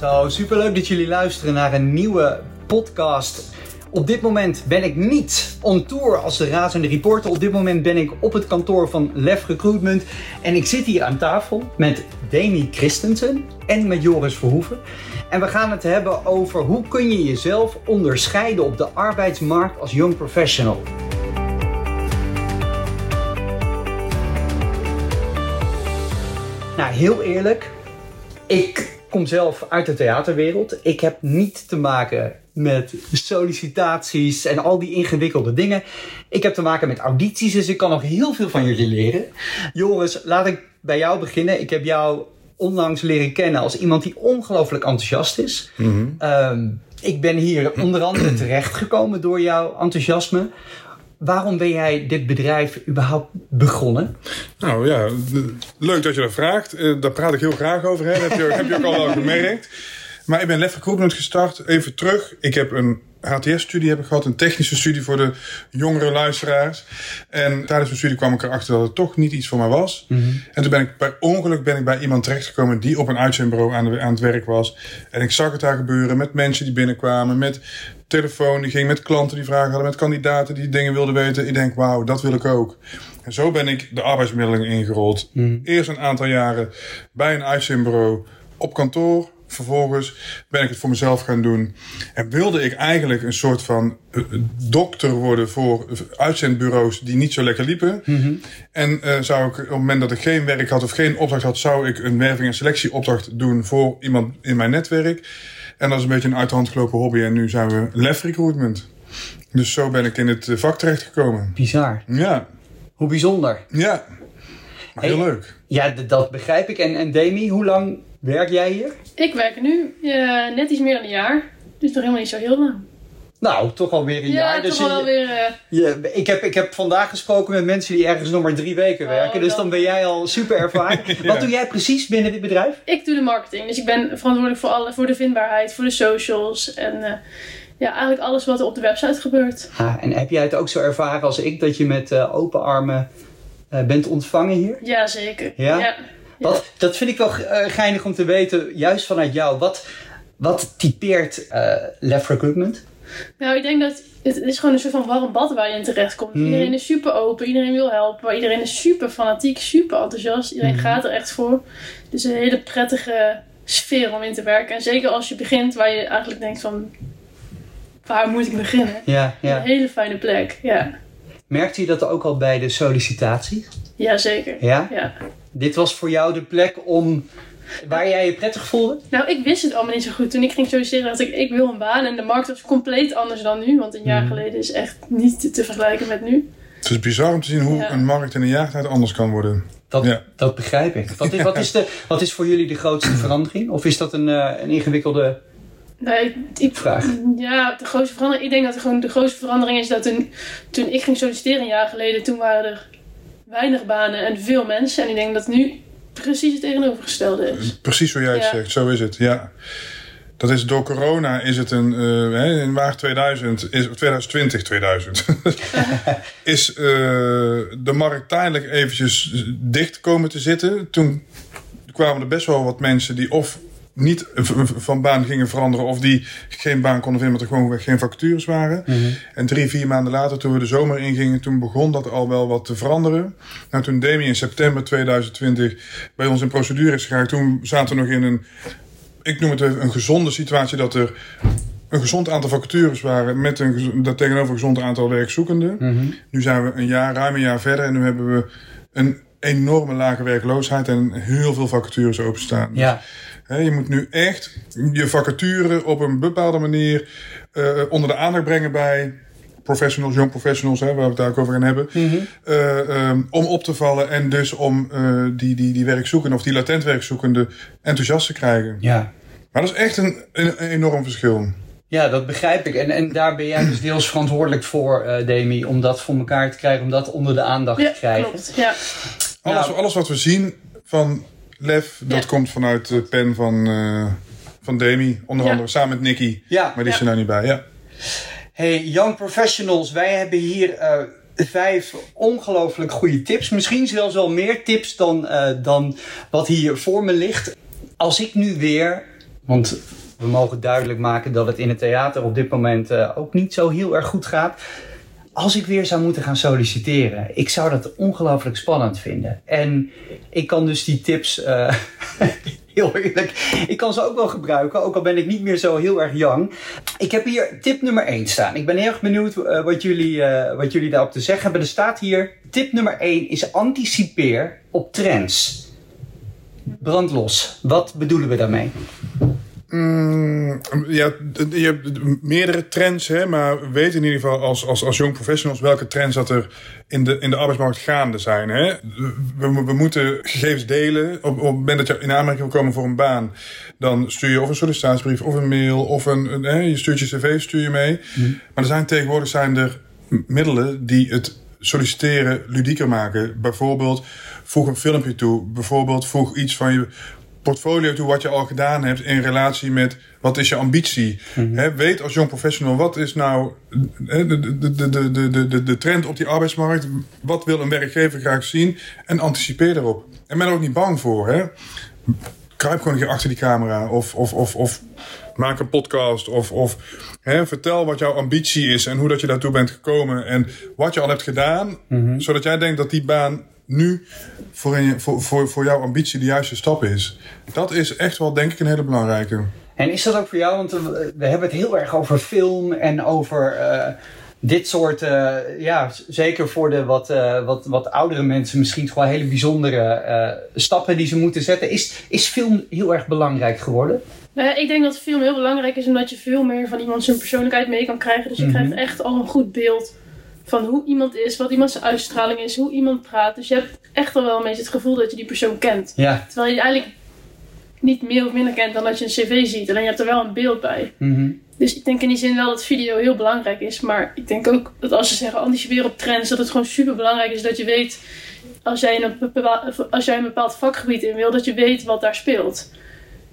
Zo, superleuk dat jullie luisteren naar een nieuwe podcast. Op dit moment ben ik niet on tour als de razende reporter. Op dit moment ben ik op het kantoor van Lef Recruitment. En ik zit hier aan tafel met Demi Christensen en met Joris Verhoeven. En we gaan het hebben over hoe kun je jezelf onderscheiden op de arbeidsmarkt als young professional. Nou, heel eerlijk. Ik kom zelf uit de theaterwereld. Ik heb niet te maken met sollicitaties en al die ingewikkelde dingen. Ik heb te maken met audities, dus ik kan nog heel veel van jullie leren. Joris, laat ik bij jou beginnen. Ik heb jou onlangs leren kennen als iemand die ongelooflijk enthousiast is. Ehm, ik ben hier onder andere terechtgekomen door jouw enthousiasme. Waarom ben jij dit bedrijf überhaupt begonnen? Nou ja, leuk dat je dat vraagt. Uh, daar praat ik heel graag over. Hè. Dat heb je, heb je ook al wel gemerkt. Maar ik ben Lef Recruitment gestart. Even terug. Ik heb een HTS-studie heb ik gehad, een technische studie voor de jongere luisteraars. En tijdens mijn studie kwam ik erachter dat het toch niet iets voor mij was. Mhm. En toen ben ik per ongeluk ben ik bij iemand terechtgekomen die op een uitzendbureau aan, de, aan het werk was. En ik zag het daar gebeuren met mensen die binnenkwamen, met telefoon die ging, met klanten die vragen hadden, met kandidaten die dingen wilden weten. Ik denk, wauw, dat wil ik ook. En zo ben ik de arbeidsmiddeling ingerold. Eerst een aantal jaren bij een uitzendbureau op kantoor. Vervolgens ben ik het voor mezelf gaan doen. En wilde ik eigenlijk een soort van uh, dokter worden voor uitzendbureaus die niet zo lekker liepen. En uh, zou ik op het moment dat ik geen werk had of geen opdracht had, zou ik een werving- en selectieopdracht doen voor iemand in mijn netwerk. En dat is een beetje een uit de hand gelopen hobby. En nu zijn we Lef Recruitment. Dus zo ben ik in het vak terechtgekomen. Bizar. Ja. Hoe bijzonder. Ja. Maar heel Hey. leuk. Ja, dat begrijp ik. En, en Demi, hoe lang werk jij hier? Ik werk nu eh, net iets meer dan een jaar. Dus nog helemaal niet zo heel lang. Nou, toch alweer een ja, jaar. toch Dus wel je- alweer... eh, je- ik, heb, ik heb vandaag gesproken met mensen die ergens nog maar drie weken Oh, werken. Dus dan- ben jij al super ervaren. Wat doe jij precies binnen dit bedrijf? ik doe de marketing. Dus ik ben verantwoordelijk voor, alle, voor de vindbaarheid, voor de socials. En eh, ja, eigenlijk alles wat er op de website gebeurt. Ah, en heb jij het ook zo ervaren als ik, dat je met eh, open armen bent ontvangen hier? Ja, zeker. Ja? ja. Wat, dat vind ik wel geinig om te weten, juist vanuit jou. Wat, wat typeert Left Recruitment? Nou, ik denk dat het is gewoon een soort van warm bad waar je in terecht komt. Mhm. Iedereen is super open, iedereen wil helpen, iedereen is super fanatiek, super enthousiast. Iedereen Mhm. gaat er echt voor. Dus een hele prettige sfeer om in te werken. En zeker als je begint waar je eigenlijk denkt van, waar moet ik beginnen? Ja, Een ja. hele fijne plek, ja. Merkte je dat ook al bij de sollicitatie? Ja, zeker. Ja? Ja. Dit was voor jou de plek om, waar jij je prettig voelde? Nou, ik wist het allemaal niet zo goed. Toen ik ging solliciteren dacht ik, ik wil een baan. En de markt was compleet anders dan nu. Want een jaar Mhm. geleden is echt niet te- vergelijken met nu. Het is bizar om te zien hoe Ja. een markt in een jaar tijd anders kan worden. Dat, Ja. dat begrijp ik. Wat is, wat, is de, wat is voor jullie de grootste verandering? Of is dat een, eh, een ingewikkelde Nee, ik, ik- vraag? Ja, de grootste verandering. Ik denk dat er gewoon de grootste verandering is dat toen, toen ik ging solliciteren een jaar geleden, toen waren er weinig banen en veel mensen. En ik denk dat nu precies het tegenovergestelde is. Precies zoals jij het Ja. zegt, zo is het, ja. Dat is door corona is het een, eh, in maart 2000, is, of 2020, 2000, is eh, de markt tijdelijk eventjes dicht komen te zitten. Toen kwamen er best wel wat mensen die of niet van baan gingen veranderen of die geen baan konden vinden omdat er gewoon geen vacatures waren. En drie, vier maanden later, toen we de zomer ingingen, toen begon dat al wel wat te veranderen. Nou, toen Demi in september 2020 bij ons in procedure is gegaan, toen zaten we nog in een, ik noem het even een gezonde situatie, dat er een gezond aantal vacatures waren met een, dat tegenover een gezond aantal werkzoekenden. Nu zijn we een jaar, ruim een jaar verder en nu hebben we een enorme lage werkloosheid en heel veel vacatures openstaan. Ja. Hè, je moet nu echt je vacature op een bepaalde manier eh, onder de aandacht brengen bij professionals, young professionals, hè, waar we het daar ook over gaan hebben. Eh, ehm, om op te vallen en dus om eh, die, die, die werkzoekenden of die latent werkzoekenden enthousiast te krijgen. Ja. Maar dat is echt een, een, een enorm verschil. Ja, dat begrijp ik. En, en daar ben jij dus deels verantwoordelijk voor, eh, Demi, om dat voor elkaar te krijgen, om dat onder de aandacht Ja, te krijgen. klopt. Ja. Alles, Ja. alles wat we zien van Lef, dat komt vanuit de pen van, eh, van Demi. Onder andere samen met Nicky. Ja. Maar die is er nou niet bij. Ja. Hey, Young Professionals, wij hebben hier eh, vijf ongelooflijk goede tips. Misschien zelfs wel meer tips dan, eh, dan wat hier voor me ligt. Als ik nu weer Want we mogen duidelijk maken dat het in het theater op dit moment uh, ook niet zo heel erg goed gaat. Als ik weer zou moeten gaan solliciteren, ik zou dat ongelooflijk spannend vinden. En ik kan dus die tips, uh, heel eerlijk, ik kan ze ook wel gebruiken, ook al ben ik niet meer zo heel erg jong. Ik heb hier tip nummer 1 staan. Ik ben heel erg benieuwd uh, wat, jullie, uh, wat jullie daarop te zeggen hebben. Er staat hier, tip nummer 1 is anticipeer op trends. Brandlos, wat bedoelen we daarmee? Mm, ja, je hebt meerdere trends, hè, maar we weten in ieder geval als, als, als jong professionals welke trends dat er in de, in de arbeidsmarkt gaande zijn. Hè. We, we moeten gegevens delen. Op, op het moment dat je in aanmerking wil komen voor een baan, dan stuur je of een sollicitatiebrief of een mail of een, een hè, je stuurt je cv stuur je mee. Maar er zijn tegenwoordig zijn er middelen die het solliciteren ludieker maken. Bijvoorbeeld voeg een filmpje toe. Bijvoorbeeld voeg iets van je portfolio toe wat je al gedaan hebt in relatie met wat is je ambitie. Mm weet als jong professional wat is nou de, de, de, de, de, de, de trend op die arbeidsmarkt. Wat wil een werkgever graag zien en anticipeer daarop. En ben er ook niet bang voor. Hè? Kruip gewoon een keer achter die camera of, of, of, of maak een podcast of, of hè, vertel wat jouw ambitie is en hoe dat je daartoe bent gekomen en wat je al hebt gedaan, zodat jij denkt dat die baan nu voor, een, voor, voor, voor jouw ambitie de juiste stap is. Dat is echt wel, denk ik, een hele belangrijke. En is dat ook voor jou? Want we hebben het heel erg over film en over uh, dit soort, uh, ja, zeker voor de wat, uh, wat, wat oudere mensen misschien gewoon hele bijzondere stappen die ze moeten zetten. Is, is film heel erg belangrijk geworden? Nou ja, ik denk dat film heel belangrijk is omdat je veel meer van iemand zijn persoonlijkheid mee kan krijgen. Dus je mm -hmm. krijgt echt al een goed beeld van hoe iemand is, wat iemand zijn uitstraling is, hoe iemand praat. Dus je hebt echt al wel een beetje het gevoel dat je die persoon kent. Ja. Terwijl je eigenlijk niet meer of minder kent dan dat je een cv ziet. Alleen je hebt er wel een beeld bij. Mm -hmm. Dus ik denk in die zin wel dat video heel belangrijk is. Maar ik denk ook dat als ze zeggen anticiperen op trends, dat het gewoon super belangrijk is dat je weet, als jij, in een bepaald, als jij een bepaald vakgebied in wil, dat je weet wat daar speelt.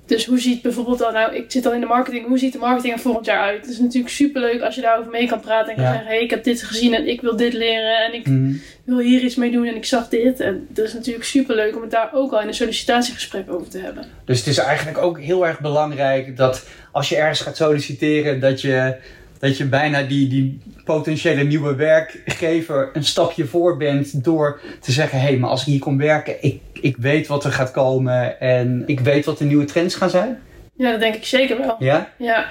Dus hoe ziet bijvoorbeeld dan, nou, ik zit dan in de marketing, hoe ziet de marketing er volgend jaar uit? Het is natuurlijk superleuk als je daarover mee kan praten en kan Ja. zeggen: hé, hey, ik heb dit gezien en ik wil dit leren en ik Mhm. wil hier iets mee doen en ik zag dit. En dat is natuurlijk superleuk om het daar ook al in een sollicitatiegesprek over te hebben. Dus het is eigenlijk ook heel erg belangrijk dat als je ergens gaat solliciteren, dat je, dat je bijna die, die potentiële nieuwe werkgever een stapje voor bent door te zeggen: hé, hey, maar als ik hier kom werken, ik, ik weet wat er gaat komen en ik weet wat de nieuwe trends gaan zijn. Ja, dat denk ik zeker wel. Ja? Ja,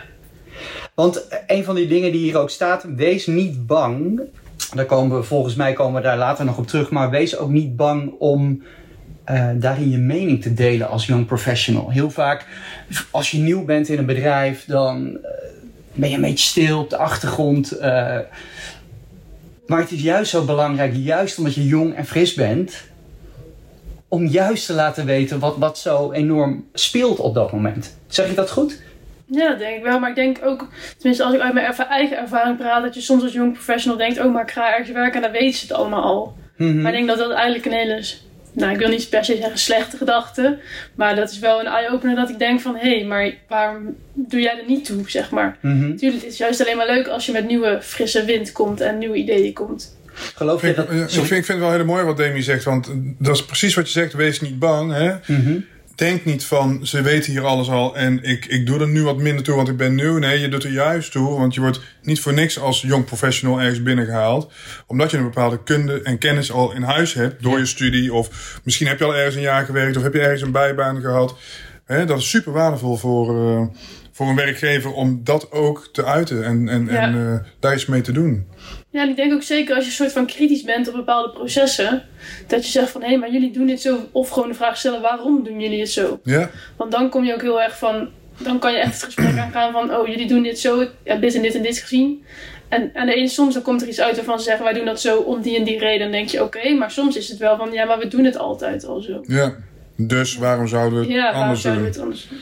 Want een van die dingen die hier ook staat, wees niet bang. Daar komen we, volgens mij komen we daar later nog op terug. Maar wees ook niet bang om eh, daarin je mening te delen als young professional. Heel vaak, als je nieuw bent in een bedrijf, dan eh, ben je een beetje stil op de achtergrond. eh. maar het is juist zo belangrijk, juist omdat je jong en fris bent, om juist te laten weten wat, wat zo enorm speelt op dat moment. Zeg ik dat goed? ja, dat denk ik wel. Maar ik denk ook, tenminste als ik uit mijn erva- eigen ervaring praat, dat je soms als jong professional denkt: oh, maar ik ga ergens werken en dan weten ze het allemaal al. Mhm. Maar ik denk dat dat eigenlijk een hele, nou ik wil niet per se zeggen slechte gedachte, maar dat is wel een eye-opener dat ik denk van hé, hey, maar waarom doe jij er niet toe, zeg maar. Mhm. Natuurlijk, het is juist alleen maar leuk als je met nieuwe frisse wind komt en nieuwe ideeën komt. Geloof je Ik, dat... ik, vind, Sorry. ik vind het wel heel mooi wat Demi zegt, want dat is precies wat je zegt. Wees niet bang. Hè? Mhm. Denk niet van, ze weten hier alles al en ik, ik doe er nu wat minder toe, want ik ben nieuw. Nee, je doet er juist toe, want je wordt niet voor niks als jong professional ergens binnengehaald. Omdat je een bepaalde kunde en kennis al in huis hebt door je studie. Of misschien heb je al ergens een jaar gewerkt of heb je ergens een bijbaan gehad. Hè, dat is super waardevol voor, eh, voor een werkgever om dat ook te uiten en, en, Ja. en eh, daar iets mee te doen. Ja, en ik denk ook zeker als je een soort van kritisch bent op bepaalde processen, dat je zegt van hé, maar jullie doen dit zo, of gewoon de vraag stellen waarom doen jullie het zo? Ja, Want dan kom je ook heel erg van, dan kan je echt het gesprek aangaan van, oh jullie doen dit zo, ik heb dit en dit en dit gezien. En aan de ene soms dan komt er iets uit waarvan ze zeggen wij doen dat zo om die en die reden. Dan denk je oké, maar soms is het wel van ja, maar we doen het altijd al zo. ja. Dus waarom zouden we het Ja, waarom zouden we het anders doen?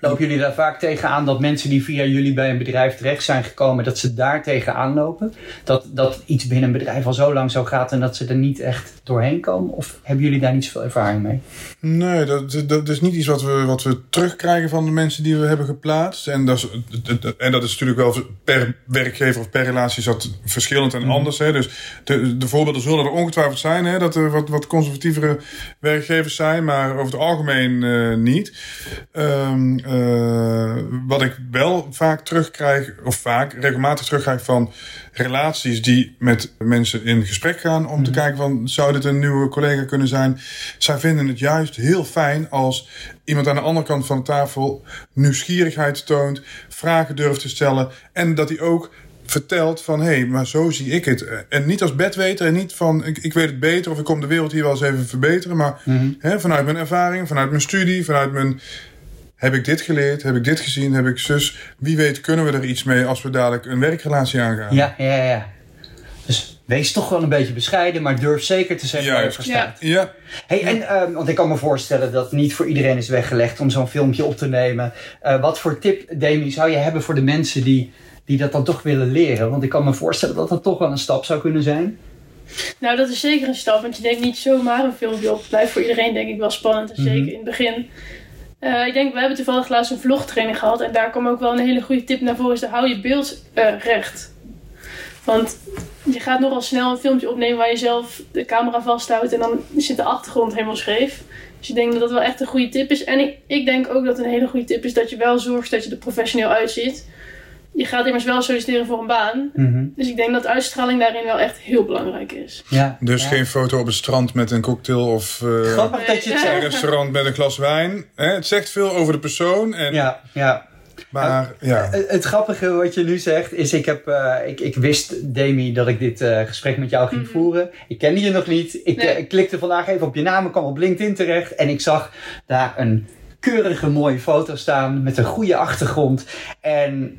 Lopen jullie daar vaak tegenaan dat mensen die via jullie bij een bedrijf terecht zijn gekomen, dat ze daar tegenaan lopen? Dat, dat iets binnen een bedrijf al zo lang zo gaat en dat ze er niet echt doorheen komen? Of hebben jullie daar niet zoveel ervaring mee? Nee, dat, dat is niet iets wat we, wat we terugkrijgen van de mensen die we hebben geplaatst. En dat is, en dat is natuurlijk wel per werkgever of per relatie is dat verschillend en anders. Hè. Dus de, de voorbeelden zullen er ongetwijfeld zijn, hè, dat er wat, wat conservatievere werkgevers zijn, maar over het algemeen eh, niet. Eh, wat ik wel vaak terugkrijg, of vaak regelmatig terugkrijg van relaties die met mensen in gesprek gaan om te kijken van zou dit een nieuwe collega kunnen zijn. Zij vinden het juist heel fijn als iemand aan de andere kant van de tafel nieuwsgierigheid toont, vragen durft te stellen en dat hij ook vertelt van hé, hey, maar zo zie ik het. En niet als bedweter en niet van ik, ik weet het beter of ik kom de wereld hier wel eens even verbeteren, maar hè, vanuit mijn ervaring, vanuit mijn studie, vanuit mijn heb ik dit geleerd? Heb ik dit gezien? Heb ik zus? Wie weet kunnen we er iets mee als we dadelijk een werkrelatie aangaan? Ja, ja, ja. Dus wees toch wel een beetje bescheiden, maar durf zeker te zeggen waar je voor staat. Ja, Hey, en, ehm, want ik kan me voorstellen dat niet voor iedereen is weggelegd om zo'n filmpje op te nemen. Eh, wat voor tip, Demi, zou je hebben voor de mensen die, die dat dan toch willen leren? Want ik kan me voorstellen dat dat toch wel een stap zou kunnen zijn. Nou, dat is zeker een stap, want je neemt niet zomaar een filmpje op. Blijft voor iedereen denk ik wel spannend, en Mhm. zeker in het begin. Eh, ik denk, we hebben toevallig laatst een vlogtraining gehad en daar kwam ook wel een hele goede tip naar voren, is hou je beeld eh, recht. Want je gaat nogal snel een filmpje opnemen waar je zelf de camera vasthoudt en dan zit de achtergrond helemaal scheef. Dus ik denk dat dat wel echt een goede tip is. En ik, ik denk ook dat een hele goede tip is dat je wel zorgt dat je er professioneel uitziet. Je gaat immers wel solliciteren voor een baan. Dus ik denk dat uitstraling daarin wel echt heel belangrijk is. Ja. dus ja. geen foto op het strand met een cocktail of eh, Grappig dat je het een restaurant met een glas wijn. Hè, het zegt veel over de persoon. En, Ja, ja. Maar ja, Het, het grappige wat je nu zegt is, ik, heb, eh, ik, ik wist, Demi, dat ik dit eh, gesprek met jou ging Mhm. voeren. Ik kende je nog niet. Ik, Nee. eh, ik klikte vandaag even op je naam, ik kwam op LinkedIn terecht en ik zag daar een keurige mooie foto staan met een goede achtergrond. En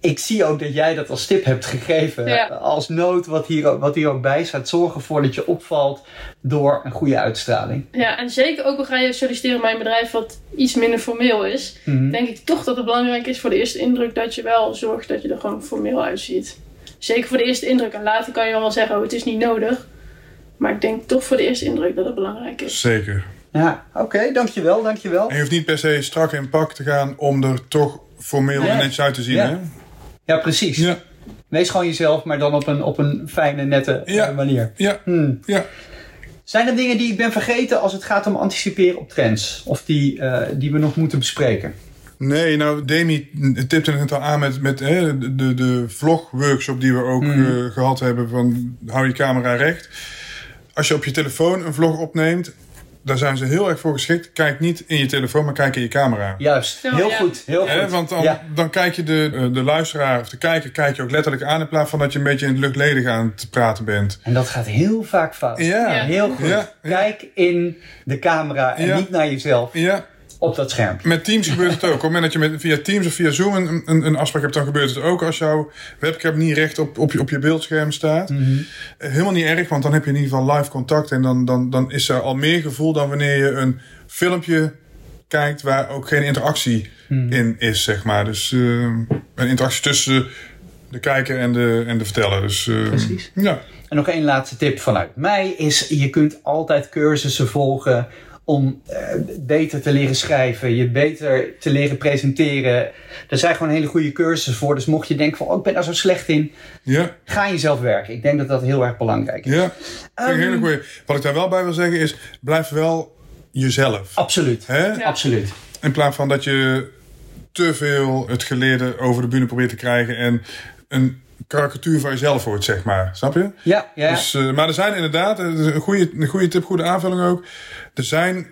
ik zie ook dat jij dat als tip hebt gegeven. Ja. Als nood, wat hier, ook- wat hier ook bij staat. Zorg ervoor dat je opvalt door een goede uitstraling. Ja, en zeker ook al ga je solliciteren bij een bedrijf wat iets minder formeel is, Mhm. denk ik toch dat het belangrijk is voor de eerste indruk dat je wel zorgt dat je er gewoon formeel uitziet. Zeker voor de eerste indruk. En later kan je wel zeggen, oh, het is niet nodig. Maar ik denk toch voor de eerste indruk dat het belangrijk is. zeker. Ja, oké, dankjewel, dankjewel. En je hoeft niet per se strak in pak te gaan om er toch formeel Nee. en netjes uit te zien. Ja. Hè? Ja, precies. Ja, Wees gewoon jezelf, maar dan op een, op een fijne, nette eh, Ja. manier. ja, Hmm. ja. Zijn er dingen die ik ben vergeten als het gaat om anticiperen op trends? Of die, eh, die we nog moeten bespreken? Nee, nou, Demi tipte het net al aan met, met hè, de, de, vlog-workshop die we ook Mhm. eh, gehad hebben van hou je camera recht. Als je op je telefoon een vlog opneemt, daar zijn ze heel erg voor geschikt. Kijk niet in je telefoon, maar kijk in je camera. Juist, Zo, heel ja. goed. Heel goed. want dan, Ja. dan kijk je de, eh, de luisteraar of de kijker kijk je ook letterlijk aan in plaats van dat je een beetje in het luchtledig aan het praten bent. En dat gaat heel vaak fout. Ja, Ja. Heel goed. Kijk in de camera en Ja. niet naar jezelf ja. Op dat schermpje. Met Teams gebeurt het ook. Op het moment dat je met, via Teams of via Zoom een, een, een afspraak hebt, dan gebeurt het ook als jouw webcam niet recht op, op, je, op je beeldscherm staat. Eh, Helemaal niet erg, want dan heb je in ieder geval live contact en dan, dan, dan is er al meer gevoel dan wanneer je een filmpje kijkt waar ook geen interactie Mhm. in is, zeg maar. Dus eh, een interactie tussen de kijker en de, en de verteller. Dus, eh, Precies. Ja. En nog één laatste tip vanuit mij is: je kunt altijd cursussen volgen om eh, beter te leren schrijven, je beter te leren presenteren. Er zijn gewoon hele goede cursussen voor. Dus mocht je denken van, oh, ik ben daar zo slecht in, Ja, ga aan jezelf werken. Ik denk dat dat heel erg belangrijk is. ja. Hele Ehm, goeie. Wat ik daar wel bij wil zeggen is, blijf wel jezelf. Absoluut. Ja. Absoluut. In plaats van dat je te veel het geleerde over de bühne probeert te krijgen en een karikatuur van jezelf wordt, zeg maar. Snap je? Ja, ja. Dus, eh, maar er zijn inderdaad, eh, een goede, een goede tip, goede aanvulling ook. Er zijn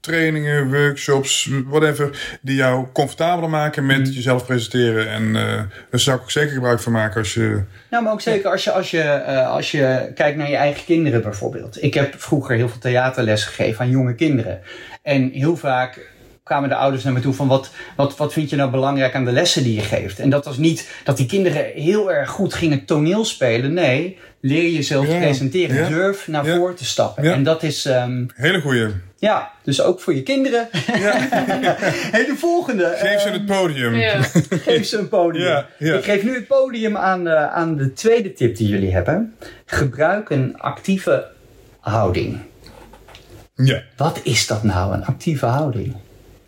trainingen, workshops, whatever, die jou comfortabeler maken met Mm. jezelf presenteren. En eh daar zou ik ook zeker gebruik van maken als je. Nou, maar ook zeker als je, als, je, als je kijkt naar je eigen kinderen bijvoorbeeld. Ik heb vroeger heel veel theaterles gegeven aan jonge kinderen. En heel vaak kwamen de ouders naar me toe van wat, wat, wat vind je nou belangrijk aan de lessen die je geeft. En dat was niet dat die kinderen heel erg goed gingen toneel spelen. Nee, leer jezelf te presenteren. ja, Durf naar ja, voren te stappen. ja. En dat is, ehm, Hele goeie. ja, dus ook voor je kinderen. Ja, hey, de volgende. geef ze ehm, het podium. Ja. Geef ze een podium. Ja. Ik geef nu het podium aan de, aan de tweede tip die jullie hebben. Gebruik een actieve houding. Ja. Wat is dat nou, een actieve houding?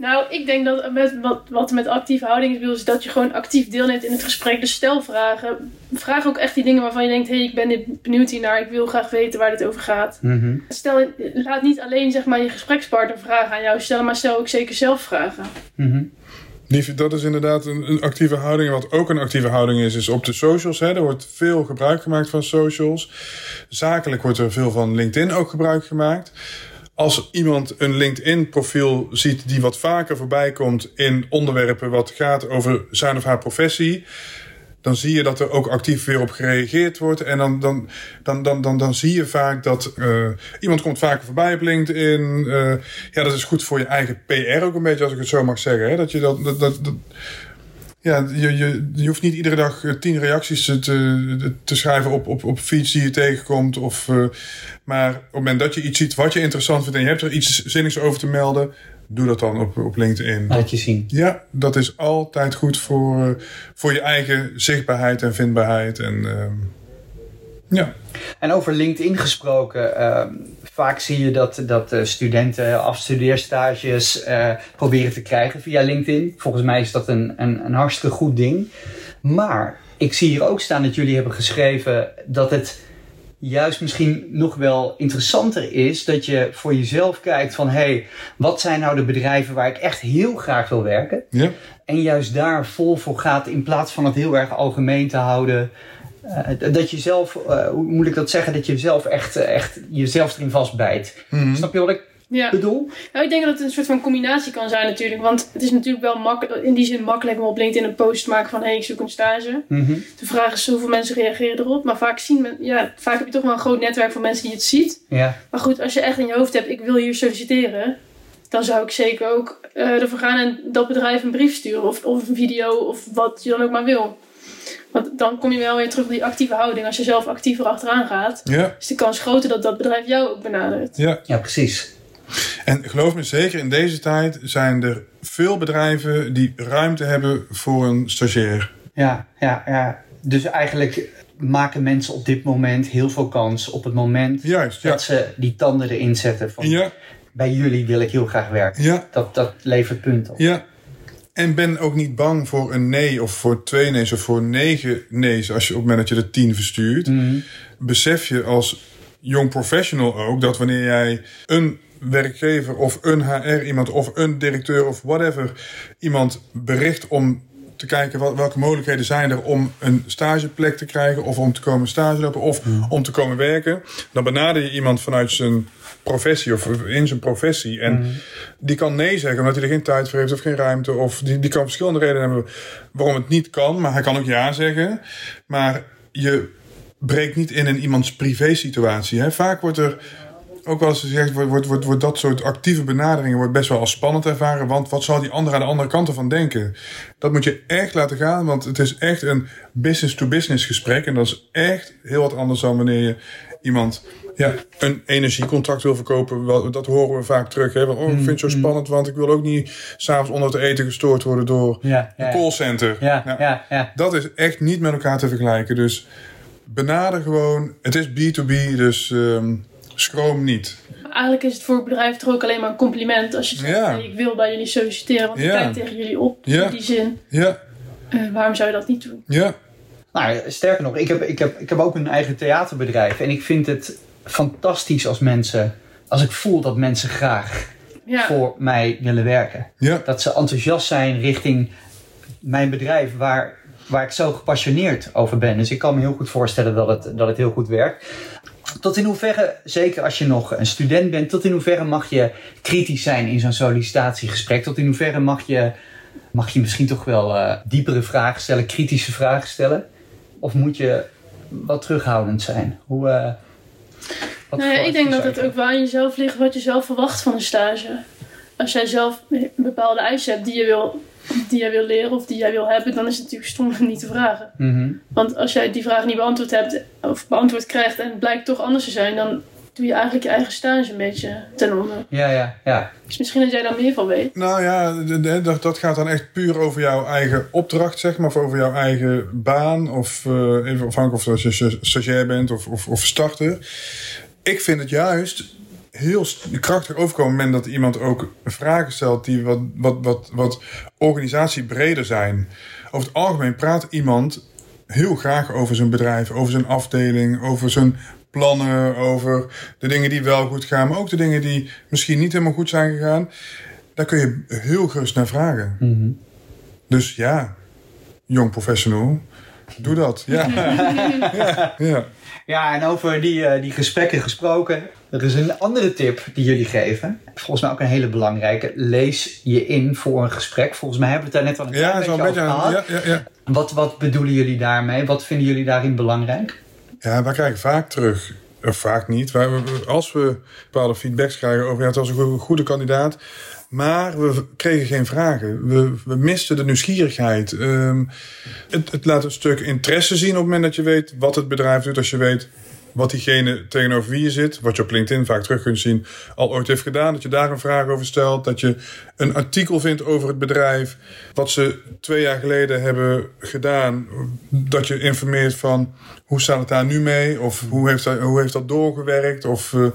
Nou, ik denk dat met, wat, wat met actieve houding wil, is dat je gewoon actief deelneemt in het gesprek. Dus stel vragen. Vraag ook echt die dingen waarvan je denkt: hé, hey, ik ben dit benieuwd hiernaar, ik wil graag weten waar dit over gaat. Mhm. Stel, laat niet alleen zeg maar, je gesprekspartner vragen aan jou stellen, maar stel ook zeker zelf vragen. Die, dat is inderdaad een, een, actieve houding. Wat ook een actieve houding is, is op de socials. Hè. Er wordt veel gebruik gemaakt van socials. Zakelijk wordt er veel van LinkedIn ook gebruik gemaakt. Als iemand een LinkedIn-profiel ziet die wat vaker voorbij komt in onderwerpen wat gaat over zijn of haar professie dan zie je dat er ook actief weer op gereageerd wordt. En dan, dan, dan, dan, dan, dan zie je vaak dat uh, iemand komt vaker voorbij op LinkedIn. Uh, ja, dat is goed voor je eigen PR ook een beetje, als ik het zo mag zeggen. Hè? Dat je dat, dat ja, je, je, je hoeft niet iedere dag eh, tien reacties te, te, te schrijven op, op, op feeds die je tegenkomt. Of, uh, maar op het moment dat je iets ziet wat je interessant vindt en je hebt er iets zinnigs over te melden, doe dat dan op, op LinkedIn. Laat je zien. Ja, dat is altijd goed voor, uh, voor je eigen zichtbaarheid en vindbaarheid. En, uh, ja. En over LinkedIn gesproken, uh, vaak zie je dat, dat studenten afstudeerstages proberen te krijgen via LinkedIn. Volgens mij is dat een, een, een hartstikke goed ding. Maar ik zie hier ook staan dat jullie hebben geschreven dat het juist misschien nog wel interessanter is dat je voor jezelf kijkt van hé, hey, wat zijn nou de bedrijven waar ik echt heel graag wil werken? Ja. En juist daar vol voor gaat in plaats van het heel erg algemeen te houden. Uh, dat je zelf, uh, hoe moet ik dat zeggen, dat je zelf echt, uh, echt jezelf erin vastbijt. Mm-hmm. Snap je wat ik ja. bedoel? Nou, ik denk dat het een soort van combinatie kan zijn natuurlijk. Want het is natuurlijk wel makkelijk, in die zin makkelijk om op LinkedIn een post te maken van hé, hey, ik zoek een stage. Mm-hmm. De vraag is hoeveel mensen reageren erop. Maar vaak, zien men, ja, vaak heb je toch wel een groot netwerk van mensen die het ziet. Ja. Maar goed, als je echt in je hoofd hebt, ik wil hier solliciteren. Dan zou ik zeker ook uh, ervoor gaan en dat bedrijf een brief sturen. Of, of een video of wat je dan ook maar wil. Want dan kom je wel weer terug op die actieve houding. Als je zelf actiever achteraan gaat, Ja. is de kans groter dat dat bedrijf jou ook benadert. Ja. Ja, precies. En geloof me, zeker in deze tijd zijn er veel bedrijven die ruimte hebben voor een stagiair. Ja, ja, ja. Dus eigenlijk maken mensen op dit moment heel veel kans op het moment Juist, ja. dat ze die tanden erin zetten van Ja, bij jullie wil ik heel graag werken. ja, Dat, dat levert punten op. ja. En ben ook niet bang voor een nee of voor twee nee's of voor negen nee's als je op het moment dat je er tien verstuurt. Mhm. Besef je als jong professional ook dat wanneer jij een werkgever of een HR iemand of een directeur of whatever iemand bericht om te kijken wat, welke mogelijkheden zijn er om een stageplek te krijgen of om te komen stage lopen of om te komen werken. Dan benader je iemand vanuit zijn professie of in zijn professie. En die kan nee zeggen omdat hij er geen tijd voor heeft of geen ruimte. Of die, die kan verschillende redenen hebben waarom het niet kan. Maar hij kan ook ja zeggen. Maar je breekt niet in in iemands privé situatie. Hè? Vaak wordt er ook wel eens gezegd, wordt, wordt, wordt, wordt dat soort actieve benaderingen wordt best wel als spannend ervaren. Want wat zal die ander aan de andere kant ervan denken? Dat moet je echt laten gaan, want het is echt een business-to-business gesprek. En dat is echt heel wat anders dan wanneer je iemand ja, een energiecontract wil verkopen. Dat horen we vaak terug. Hè? Van, oh, ik vind het zo spannend, want ik wil ook niet s'avonds onder het eten gestoord worden door Ja, ja, een callcenter. ja, Nou, ja, ja. Dat is echt niet met elkaar te vergelijken. Dus benader gewoon. Het is B2B, dus ehm, schroom niet. Maar eigenlijk is het voor het bedrijf toch ook alleen maar een compliment als je zegt: ik wil bij jullie solliciteren, want ik kijk tegen jullie op. Ja. In die zin, Ja, Eh, waarom zou je dat niet doen? ja, Nou, sterker nog, ik heb, ik, heb, ik heb ook een eigen theaterbedrijf. En ik vind het fantastisch als mensen, als ik voel dat mensen graag Ja, voor mij willen werken. ja. Dat ze enthousiast zijn richting mijn bedrijf waar, waar ik zo gepassioneerd over ben. Dus ik kan me heel goed voorstellen dat het, dat het heel goed werkt. Tot in hoeverre, zeker als je nog een student bent, tot in hoeverre mag je kritisch zijn in zo'n sollicitatiegesprek? Tot in hoeverre mag je, mag je misschien toch wel eh, diepere vragen stellen, kritische vragen stellen? Of moet je wat terughoudend zijn? Hoe, eh, wat nou ja, ik denk dat het ook wel aan jezelf ligt wat je zelf verwacht van een stage. Als jij zelf bepaalde eisen hebt die je wil, die jij wil leren of die jij wil hebben, dan is het natuurlijk stom om niet te vragen. Mhm. Want als jij die vraag niet beantwoord hebt of beantwoord krijgt en het blijkt toch anders te zijn, dan doe je eigenlijk je eigen stage een beetje ten onder. Ja, ja, ja. Dus misschien dat jij daar meer van weet. Nou ja, dat, dat gaat dan echt puur over jouw eigen opdracht, zeg maar. Of over jouw eigen baan. Of eh, even afhankelijk of je sta- stagiair bent of, of, of starter. Ik vind het juist heel krachtig overkomen op het moment dat iemand ook vragen stelt die wat, wat, wat, wat organisatiebreder zijn. Over het algemeen praat iemand heel graag over zijn bedrijf, over zijn afdeling, over zijn plannen, over de dingen die wel goed gaan, maar ook de dingen die misschien niet helemaal goed zijn gegaan. Daar kun je heel gerust naar vragen. Mhm. Dus ja, jong professional, doe dat. Ja, ja, ja. Ja, en over die, eh, die gesprekken gesproken. Er is een andere tip die jullie geven. Volgens mij ook een hele belangrijke. Lees je in voor een gesprek. Volgens mij hebben we het daar net al een Ja, beetje zo'n beetje. over gehad. Ja, ja, ja. Wat, wat bedoelen jullie daarmee? Wat vinden jullie daarin belangrijk? Ja, wij krijgen vaak terug, of vaak niet, wij- als we bepaalde feedbacks krijgen over ja, het was een goede, goede kandidaat, maar we kregen geen vragen. We, we misten de nieuwsgierigheid. Ehm, het, het laat een stuk interesse zien op het moment dat je weet wat het bedrijf doet, als je weet wat diegene tegenover wie je zit, wat je op LinkedIn vaak terug kunt zien, al ooit heeft gedaan. Dat je daar een vraag over stelt. Dat je een artikel vindt over het bedrijf. Wat ze twee jaar geleden hebben gedaan. Dat je informeert van hoe staat het daar nu mee? Of hoe heeft dat, hoe heeft dat doorgewerkt? Of, eh,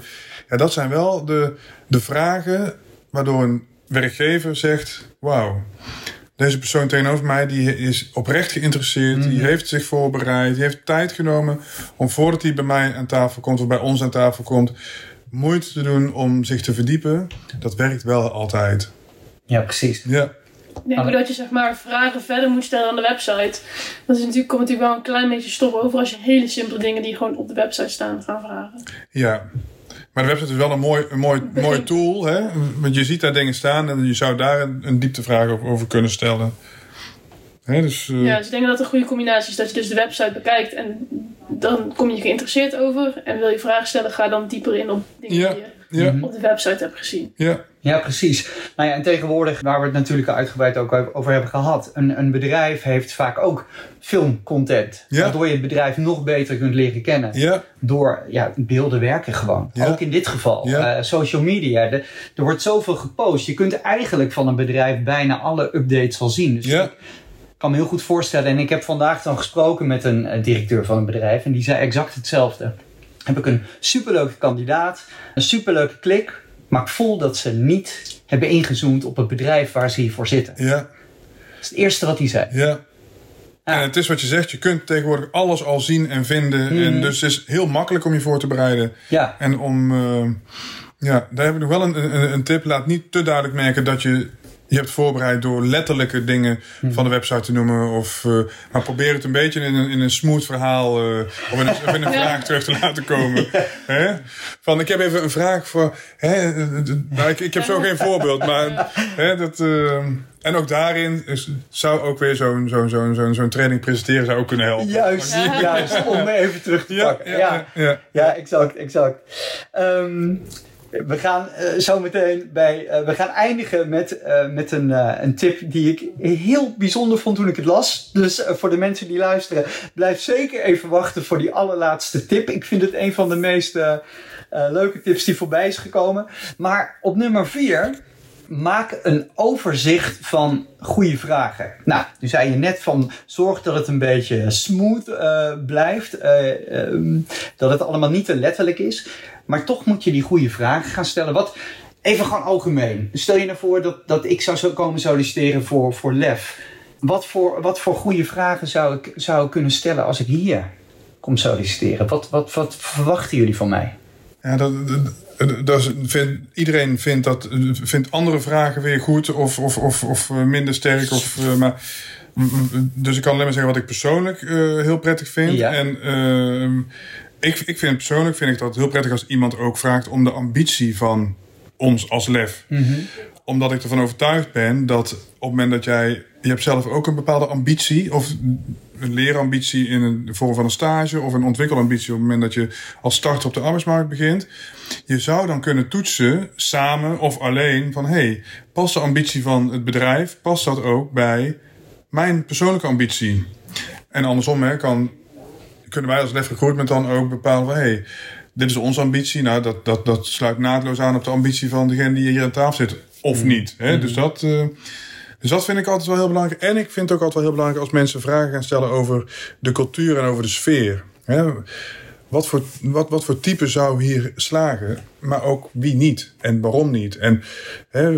ja, dat zijn wel de, de vragen waardoor een werkgever zegt: Wauw. Deze persoon tegenover mij die is oprecht geïnteresseerd. Die heeft zich voorbereid. Die heeft tijd genomen om voordat hij bij mij aan tafel komt of bij ons aan tafel komt, moeite te doen om zich te verdiepen. Dat werkt wel altijd. Ja, precies. Ja, denk ook dat je zeg maar vragen verder moet stellen aan de website. Dat is natuurlijk, komt natuurlijk wel een klein beetje stop over als je hele simpele dingen die gewoon op de website staan gaan vragen. ja. Maar de website is wel een mooi, een mooi, mooi tool. Hè? Want je ziet daar dingen staan en je zou daar een, een dieptevraag over, kunnen stellen. Hè, dus, eh, Ja, dus ik denk dat het een goede combinatie is dat je dus de website bekijkt en dan kom je geïnteresseerd over. En wil je vragen stellen, ga dan dieper in op dingen Ja. die je ja, op de website hebt gezien. ja, Ja, precies. Nou ja, en tegenwoordig, waar we het natuurlijk uitgebreid ook over hebben gehad, een, een bedrijf heeft vaak ook filmcontent. Ja. Waardoor je het bedrijf nog beter kunt leren kennen. ja, Door, ja, beelden werken gewoon. Ja. Ook in dit geval. Ja. Eh, social media. De- er wordt zoveel gepost. Je kunt eigenlijk van een bedrijf bijna alle updates al zien. Dus ja, ik kan me heel goed voorstellen. En ik heb vandaag dan gesproken met een directeur van een bedrijf. En die zei exact hetzelfde. Heb ik een superleuke kandidaat. Een superleuke klik. Maar ik voel dat ze niet hebben ingezoomd op het bedrijf waar ze hiervoor zitten. ja, Dat is het eerste wat hij zei. ja. En het is wat je zegt, je kunt tegenwoordig alles al zien en vinden. Mhm. En dus het is heel makkelijk om je voor te bereiden. Ja, En om, eh, ja, daar heb ik nog wel een, een, een tip. Laat niet te duidelijk merken dat je je hebt voorbereid door letterlijke dingen van de website te noemen. Of, eh, maar probeer het een beetje in een, in een smooth verhaal eh, of in een, of in een vraag terug te laten komen. Hè? Van, ik heb even een vraag voor. Hè, eh, nou, ik, ik heb zo geen voorbeeld, maar hè, dat. en ook daarin is, zou ook weer zo'n zo'n zo'n zo'n zo'n training presenteren zou ook kunnen helpen. juist. juist. Om me even terug te Ja, pakken. ja, ja, ja. Ja, exact, exact. Ehm, we gaan eh, zo meteen bij. eh, we gaan eindigen met, eh, met een, een tip die ik heel bijzonder vond toen ik het las. Dus voor de mensen die luisteren, blijf zeker even wachten voor die allerlaatste tip. Ik vind het een van de meest leuke tips die voorbij is gekomen. Maar op nummer 4 maak een overzicht van goede vragen. Nou, nu zei je net van zorg dat het een beetje smooth blijft. eh, ehm, dat het allemaal niet te letterlijk is. Maar toch moet je die goede vragen gaan stellen. Wat, even gewoon algemeen. Stel je nou voor dat, dat ik zou zo komen solliciteren voor, voor LEF. Wat voor, wat voor goede vragen zou ik, zou ik kunnen stellen als ik hier kom solliciteren? Wat, wat, wat verwachten jullie van mij? Ja, dat, dat, iedereen vindt, dat, vindt andere vragen weer goed of, of, of, of eh, minder sterk. Of, eh, maar, dus ik kan alleen maar zeggen wat ik persoonlijk eh, heel prettig vind. Ja. En ehm, ik, ik vind persoonlijk vind ik dat heel prettig als iemand ook vraagt om de ambitie van ons als lef. Omdat ik ervan overtuigd ben dat op het moment dat jij... Je hebt zelf ook een bepaalde ambitie of een leerambitie in een vorm van een stage... of een ontwikkelambitie op het moment dat je als starter op de arbeidsmarkt begint. Je zou dan kunnen toetsen, samen of alleen, van... hey, past de ambitie van het bedrijf, past dat ook bij mijn persoonlijke ambitie? En andersom hè, kan kunnen wij als Lef Recruitment dan ook bepalen van... hey, dit is onze ambitie. Nou, dat, dat, dat sluit naadloos aan op de ambitie van degene die hier aan tafel zit. Of niet. Hè? Dus, dat, eh, dus dat vind ik altijd wel heel belangrijk. En ik vind het ook altijd wel heel belangrijk als mensen vragen gaan stellen over de cultuur en over de sfeer. Hè? Wat voor, wat, wat voor type zou hier slagen, maar ook wie niet en waarom niet. En, hè,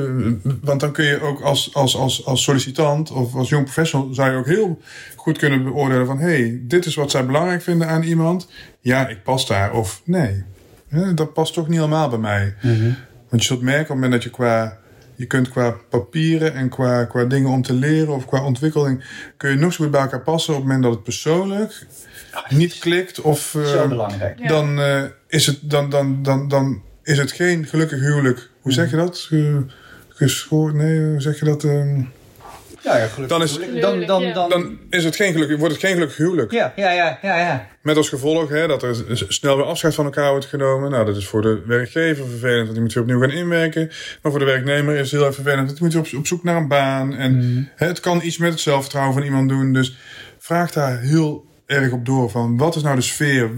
want dan kun je ook als, als, als, als sollicitant of als jong professional... zou je ook heel goed kunnen beoordelen van... hé, hey, dit is wat zij belangrijk vinden aan iemand. Ja, ik pas daar. Of nee, hè, dat past toch niet helemaal bij mij. Want je zult merken op het moment dat je qua je kunt qua papieren en qua, qua dingen om te leren of qua ontwikkeling, kun je nog zo goed bij elkaar passen op het moment dat het persoonlijk niet klikt of eh, Zo belangrijk. Ja. dan, eh, is het, dan, dan, dan, dan is het geen gelukkig huwelijk. Hoe zeg je dat? Ge, geschoord, nee, hoe zeg je dat? ehm? Ja, ja, gelukkig. Dan is- dan, dan, Ja. dan, dan is het geen gelukkig, wordt het geen gelukkig huwelijk. ja, ja, ja, ja, ja. Met als gevolg hè, dat er snel weer afscheid van elkaar wordt genomen. Nou, dat is voor de werkgever vervelend, want die moet weer opnieuw gaan inwerken. Maar voor de werknemer is het heel erg vervelend, want die moet weer op, op zoek naar een baan. En hè, het kan iets met het zelfvertrouwen van iemand doen. Dus vraag daar heel erg op door van wat is nou de sfeer?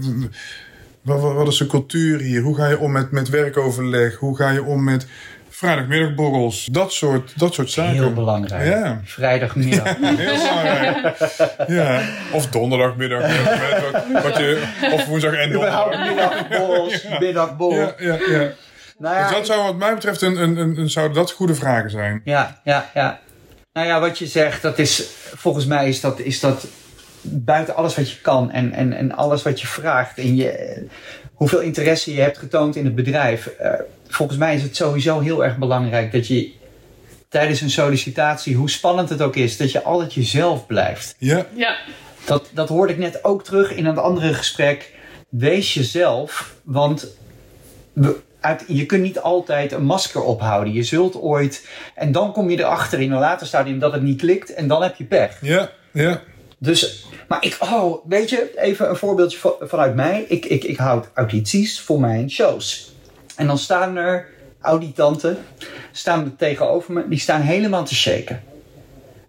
Wat, wat, wat is de cultuur hier? Hoe ga je om met, met werkoverleg? Hoe ga je om met vrijdagmiddagborrels? Dat soort, dat soort zaken. Heel belangrijk. Ja. Vrijdagmiddag. Heel belangrijk. ja. Of donderdagmiddag. wat, wat je, of woensdag en donderdag. middagborrels, middagborrel. Ja, ja, ja. Nou ja, Dus dat zou wat mij betreft een, een, een, een- zouden dat goede vragen zijn. Ja, ja, ja. Nou ja, wat je zegt, dat is, volgens mij is dat, is dat buiten alles wat je kan en, en, en alles wat je vraagt en je, hoeveel interesse je hebt getoond in het bedrijf. eh, volgens mij is het sowieso heel erg belangrijk dat je tijdens een sollicitatie, hoe spannend het ook is, dat je altijd jezelf blijft. Ja, Ja, Dat, dat hoorde ik net ook terug in een andere gesprek. Wees jezelf, want we- uit, je kunt niet altijd een masker ophouden. Je zult ooit, en dan kom je erachter in een later stadium dat het niet klikt en dan heb je pech. ja, ja. Dus, maar ik, oh, weet je, even een voorbeeldje van- vanuit mij. Ik, ik, ik houd audities voor mijn shows. En dan staan er auditanten, staan er tegenover me, die staan helemaal te shaken.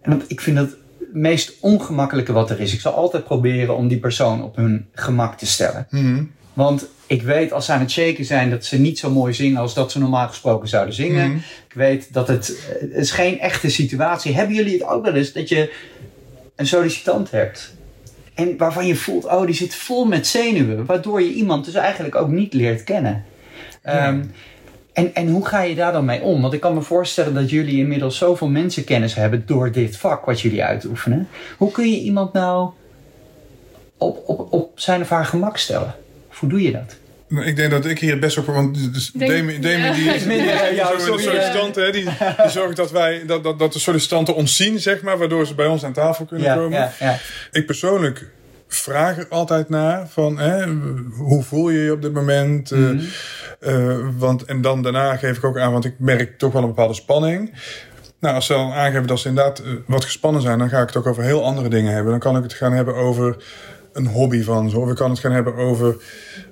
En dat, ik vind dat het meest ongemakkelijke wat er is. Ik zal altijd proberen om die persoon op hun gemak te stellen. Mhm. Want ik weet als ze aan het shaken zijn dat ze niet zo mooi zingen als dat ze normaal gesproken zouden zingen. Mhm. Ik weet dat het, eh, het is geen echte situatie. Hebben jullie het ook wel eens dat je een sollicitant hebt en waarvan je voelt, oh die zit vol met zenuwen, waardoor je iemand dus eigenlijk ook niet leert kennen. Ehm, en, en hoe ga je daar dan mee om? Want ik kan me voorstellen dat jullie inmiddels zoveel mensenkennis hebben door dit vak wat jullie uitoefenen. Hoe kun je iemand nou op, op, op zijn of haar gemak stellen? Hoe doe je dat? Nou, Ik denk dat ik hier best ook... Want dus Denk- die is die ja, de sollicitanten. hè, Die, die zorgt dat, wij, dat, dat, dat de sollicitanten ons zien, zeg maar. Waardoor ze bij ons aan tafel kunnen Ja, komen. ja, ja. Ik persoonlijk vraag er altijd naar van hè, hoe voel je je op dit moment? Eh, Mhm. eh, want, en dan daarna geef ik ook aan, want ik merk toch wel een bepaalde spanning. Nou, als ze dan aangeven dat ze inderdaad eh, wat gespannen zijn, dan ga ik het ook over heel andere dingen hebben. Dan kan ik het gaan hebben over een hobby van ze. Of ik kan het gaan hebben over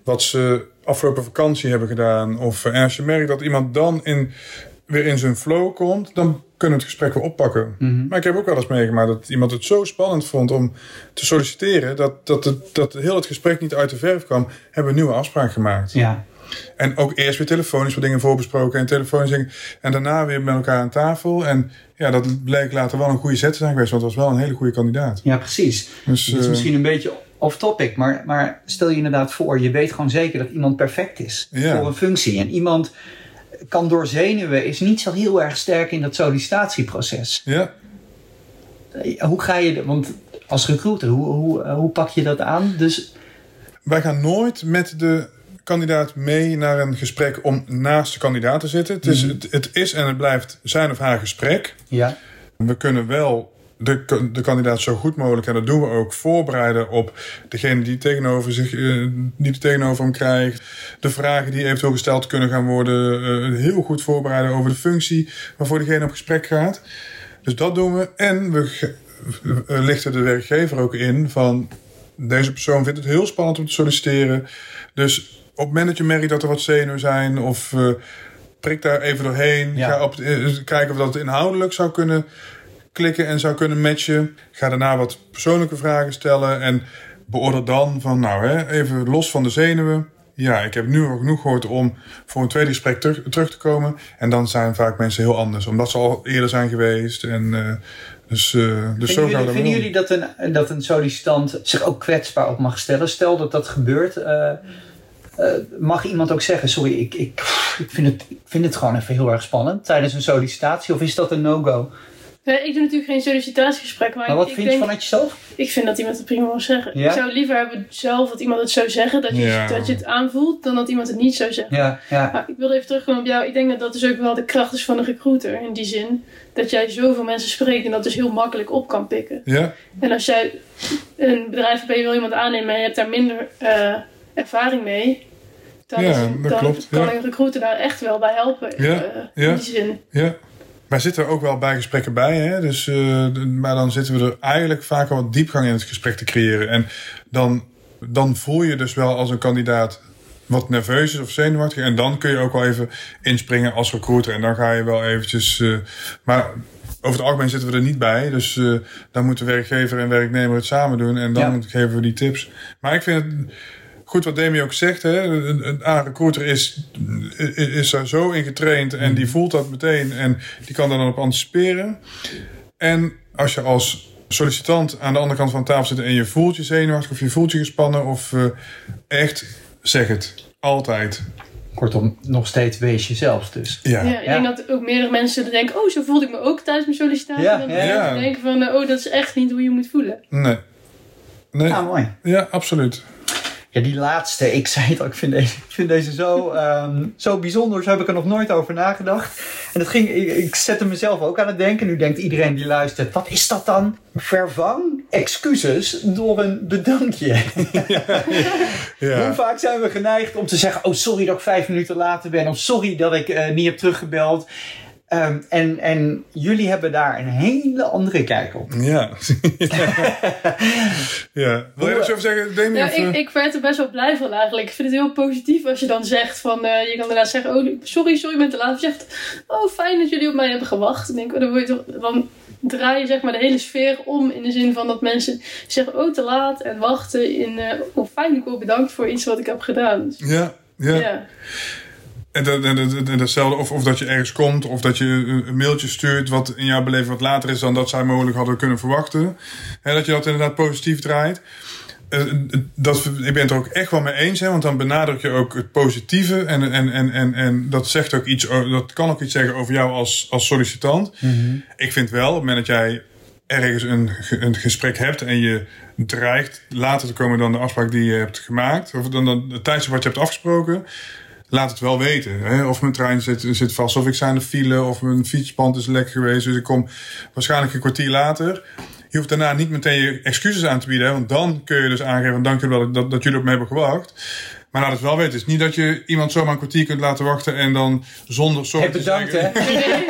wat ze afgelopen vakantie hebben gedaan. Of eh, en als je merkt dat iemand dan in, weer in zijn flow komt, dan kunnen we het gesprek weer oppakken. Mhm. Maar ik heb ook wel eens meegemaakt dat iemand het zo spannend vond om te solliciteren, dat, dat, het, dat heel het gesprek niet uit de verf kwam, hebben we een nieuwe afspraak gemaakt. ja. En ook eerst weer telefonisch wat dingen voorbesproken en telefonisch dingen. En daarna weer met elkaar aan tafel. En ja, dat bleek later wel een goede zet te zijn geweest, want het was wel een hele goede kandidaat. Ja, precies. Dus, Het is eh, misschien een beetje off-topic, maar, maar stel je inderdaad voor, je weet gewoon zeker dat iemand perfect is Ja. voor een functie. En iemand kan door zenuwen, is niet zo heel erg sterk in dat sollicitatieproces. ja, Eh, Hoe ga je, want als recruiter, hoe, hoe, eh, hoe pak je dat aan? Dus wij gaan nooit met de kandidaat mee naar een gesprek om naast de kandidaat te zitten. Het, is, het, het is en het blijft zijn of haar gesprek. ja, We kunnen wel de, de kandidaat zo goed mogelijk, en dat doen we ook, voorbereiden op degene die tegenover, zich, eh, die er tegenover hem krijgt. De vragen die eventueel gesteld kunnen gaan worden. eh, heel goed voorbereiden over de functie waarvoor diegene op gesprek gaat. Dus dat doen we. En we eh, lichten de werkgever ook in van deze persoon vindt het heel spannend om te solliciteren. Dus op het moment dat je merkt dat er wat zenuwen zijn of prik daar even doorheen. Ja. Ga op, kijken of dat inhoudelijk zou kunnen klikken en zou kunnen matchen. Ga daarna wat persoonlijke vragen stellen en beoordeel dan van nou hè, even los van de zenuwen. Ja, ik heb nu al genoeg gehoord om voor een tweede gesprek terug, terug te komen. En dan zijn vaak mensen heel anders, omdat ze al eerder zijn geweest. En, eh, dus, eh, dus zo gaan jullie, we vinden jullie dat een, dat een sollicitant zich ook kwetsbaar op mag stellen? Stel dat dat gebeurt, eh, mag iemand ook zeggen, sorry, ik, ik, ik, vind het, ik vind het gewoon even heel erg spannend tijdens een sollicitatie? Of is dat een no-go? Nee, ik doe natuurlijk geen sollicitatiegesprek, maar, Maar wat ik, vind je denk, vanuit jezelf? ik vind dat iemand het prima mag zeggen. Ja? Ik zou liever hebben zelf dat iemand het zou zeggen, dat je, Ja. dat je het aanvoelt, dan dat iemand het niet zou zeggen. Ja, ja. Maar ik wilde even terugkomen op jou. Ik denk dat dat dus ook wel de kracht is van een recruiter. In die zin dat jij zoveel mensen spreekt en dat dus heel makkelijk op kan pikken. Ja, En als jij een bedrijf hebt en je wil iemand aannemen en je hebt daar minder eh, ervaring mee. Dan, Ja, is- dat dan klopt, kan ja. een recruiter daar echt wel bij helpen. Ja, eh, ja. In die zin. ja. Wij zitten er ook wel bij gesprekken bij, hè? Dus, eh, maar dan zitten we er eigenlijk vaak al wat diepgang in het gesprek te creëren. En dan, dan voel je dus wel als een kandidaat wat nerveus is of zenuwachtig. En dan kun je ook wel even inspringen als recruiter. En dan ga je wel eventjes... eh, maar over het algemeen zitten we er niet bij. Dus eh, dan moeten werkgever en werknemer het samen doen. En dan Ja. geven we die tips. Maar ik vind het goed wat Demi ook zegt. Hè? Een, een een recruiter is, is, daar zo in getraind. En die voelt dat meteen. En die kan daar dan op anticiperen. En als je als sollicitant aan de andere kant van de tafel zit... en je voelt je zenuwachtig of je voelt je gespannen... of eh, echt, zeg het. Altijd. Kortom, nog steeds wees jezelf dus. Ja. Ja, ik Ja. denk dat ook meerdere mensen denken, oh, zo voelde ik me ook tijdens mijn sollicitatie. Ja, dan ja, ja. denken van, eh, oh, dat is echt niet hoe je moet voelen. Nee. Nee. Ah, mooi. Ja, absoluut. Ja, die laatste, ik zei het al, ik vind deze, ik vind deze zo, ehm, zo bijzonder. Zo heb ik er nog nooit over nagedacht. En dat ging, ik, ik zette mezelf ook aan het denken. Nu denkt iedereen die luistert, wat is dat dan? Vervang excuses door een bedankje. Hoe Ja. vaak zijn we geneigd om te zeggen, oh sorry dat ik vijf minuten later ben. Of sorry dat ik eh, niet heb teruggebeld. Ehm, en, en jullie hebben daar een hele andere kijk op. Ja. ja. Wil je er over zeggen, Demi? Ja, of, ik, eh? ik werd er best wel blij van eigenlijk. Ik vind het heel positief als je dan zegt van... eh, je kan inderdaad zeggen, oh sorry, sorry, ik ben te laat. Of je zegt, oh fijn dat jullie op mij hebben gewacht. Dan, denk ik, oh, dan, word je toch, dan draai je zeg maar de hele sfeer om. In de zin van dat mensen zeggen, oh te laat en wachten. In, eh oh fijn, ik word bedankt voor iets wat ik heb gedaan. Dus, ja. Ja. ja. En, dat, en, dat- en datzelfde, of, of dat je ergens komt, of dat je een mailtje stuurt wat in jouw beleving wat later is dan dat zij mogelijk hadden kunnen verwachten. Hè, dat je dat inderdaad positief draait. Eh, dat, ik ben het er ook echt wel mee eens, hè, want dan benadruk je ook het positieve. En, en, en, en, en dat zegt ook iets, dat kan ook iets zeggen over jou als, als sollicitant. Ik vind wel, op het moment dat jij ergens een, een gesprek hebt en je dreigt later te komen dan de afspraak die je hebt gemaakt, of dan, dan het tijdstip wat je hebt afgesproken, laat het wel weten. Hè? Of mijn trein zit, zit vast, of ik sta in de file, of mijn fietspand is lek geweest, dus ik kom waarschijnlijk een kwartier later. Je hoeft daarna niet meteen je excuses aan te bieden, hè? want dan kun je dus aangeven: dank jullie wel dat, dat jullie op me hebben gewacht. Maar laat het wel weten. Het is niet dat je iemand zomaar een kwartier kunt laten wachten en dan zonder zorg Hey, te bedankt hè. zeggen...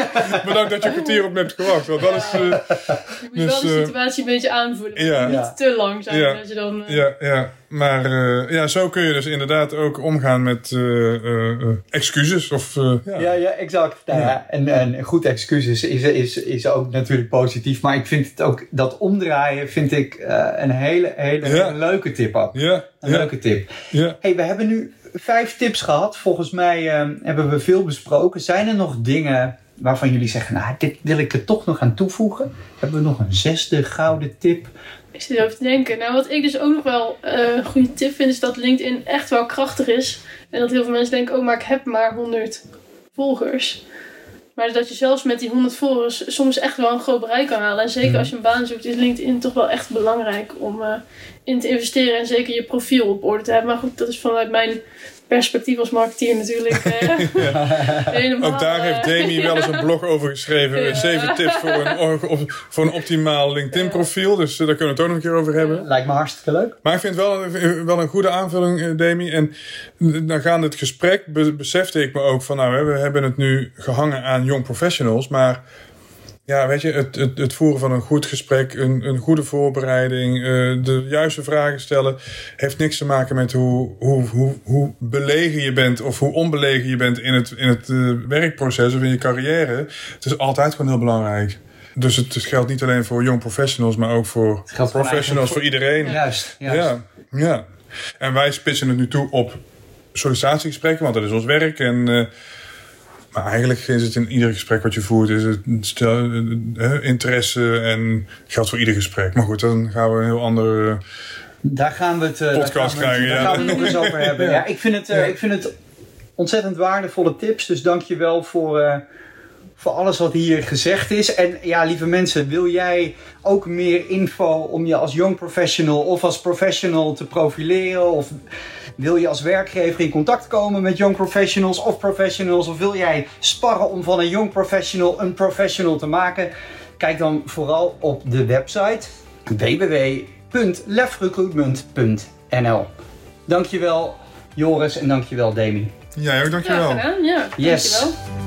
Bedankt dat je een kwartier op me hebt gewacht. Want dat is... eh, Je moet Dus, wel de eh, situatie een beetje aanvoelen. ja. Niet Ja. te lang zijn. Ja. Dat je dan, eh, Ja, ja. Maar eh, ja, zo kun je dus inderdaad ook omgaan met eh, eh, excuses. Of, ja. Ja, ja, exact. Nou ja, en, en een goed excuus is, is, is, ook natuurlijk positief. Maar ik vind het ook, dat omdraaien vind ik een hele, hele, leuke tip ook. Ja, Een leuke tip. ja. hey, we hebben nu vijf tips gehad. Volgens mij hebben we veel besproken. Zijn er nog dingen waarvan jullie zeggen, nou, dit wil ik er toch nog aan toevoegen? Hebben we nog een zesde gouden tip? Ik zit over te denken. Nou, wat ik dus ook nog wel eh, een goede tip vind, is dat LinkedIn echt wel krachtig is. En dat heel veel mensen denken, oh, maar ik heb maar 100 volgers. Maar dat je zelfs met die 100 volgers soms echt wel een groot bereik kan halen. En zeker als je een baan zoekt, is LinkedIn toch wel echt belangrijk om eh, in te investeren. En zeker je profiel op orde te hebben. Maar goed, dat is vanuit mijn perspectief als marketeer natuurlijk eh, helemaal... Ook daar heeft eh, Demi wel eens een blog over geschreven. Ja. Zeven tips voor een, voor optimaal LinkedIn profiel. Dus eh, daar kunnen we het ook nog een keer over hebben. Lijkt me hartstikke leuk. Maar ik vind het wel, wel een goede aanvulling, Demi. En dan gaande het gesprek be- besefte ik me ook van... nou, we hebben het nu gehangen aan young professionals. Maar ja, weet je, het, het, het voeren van een goed gesprek... een, een goede voorbereiding, eh, de juiste vragen stellen... heeft niks te maken met hoe, hoe, hoe, hoe belegen je bent... of hoe onbelegen je bent in het, in het eh, werkproces of in je carrière. Het is altijd gewoon heel belangrijk. Dus het, geldt niet alleen voor young professionals... maar ook voor professionals, voor iedereen. Juist, juist. Ja, ja. En wij spitsen het nu toe op sollicitatiegesprekken, want dat is ons werk. En, eh, maar eigenlijk is het in ieder gesprek wat je voert, is het stel, eh, interesse en geldt voor ieder gesprek. Maar goed, dan gaan we een heel ander. eh, Daar gaan we het, eh, daar Podcast gaan we krijgen, daar ja. gaan we het nog eens over hebben. Ja. ik, vind het, eh, Ja. ik vind het ontzettend waardevolle tips. Dus dank je wel voor, voor alles wat hier gezegd is. En ja, lieve mensen, wil jij ook meer info om je als young professional of als professional te profileren? Of wil je als werkgever in contact komen met young professionals of professionals? Of wil jij sparren om van een young professional een professional te maken? Kijk dan vooral op de website www.lefrecruitment.nl. Dankjewel Joris en dankjewel Demi. Jij ook, dankjewel. Graag gedaan, ja. Yes. Dankjewel.